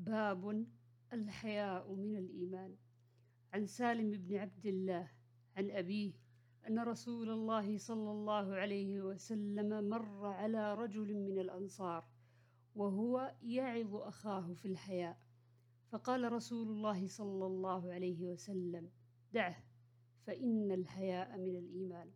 باب الحياء من الإيمان. عن سالم بن عبد الله عن أبيه أن رسول الله صلى الله عليه وسلم مر على رجل من الأنصار وهو يعظ أخاه في الحياء. فقال رسول الله صلى الله عليه وسلم دعه فإن الحياء من الإيمان.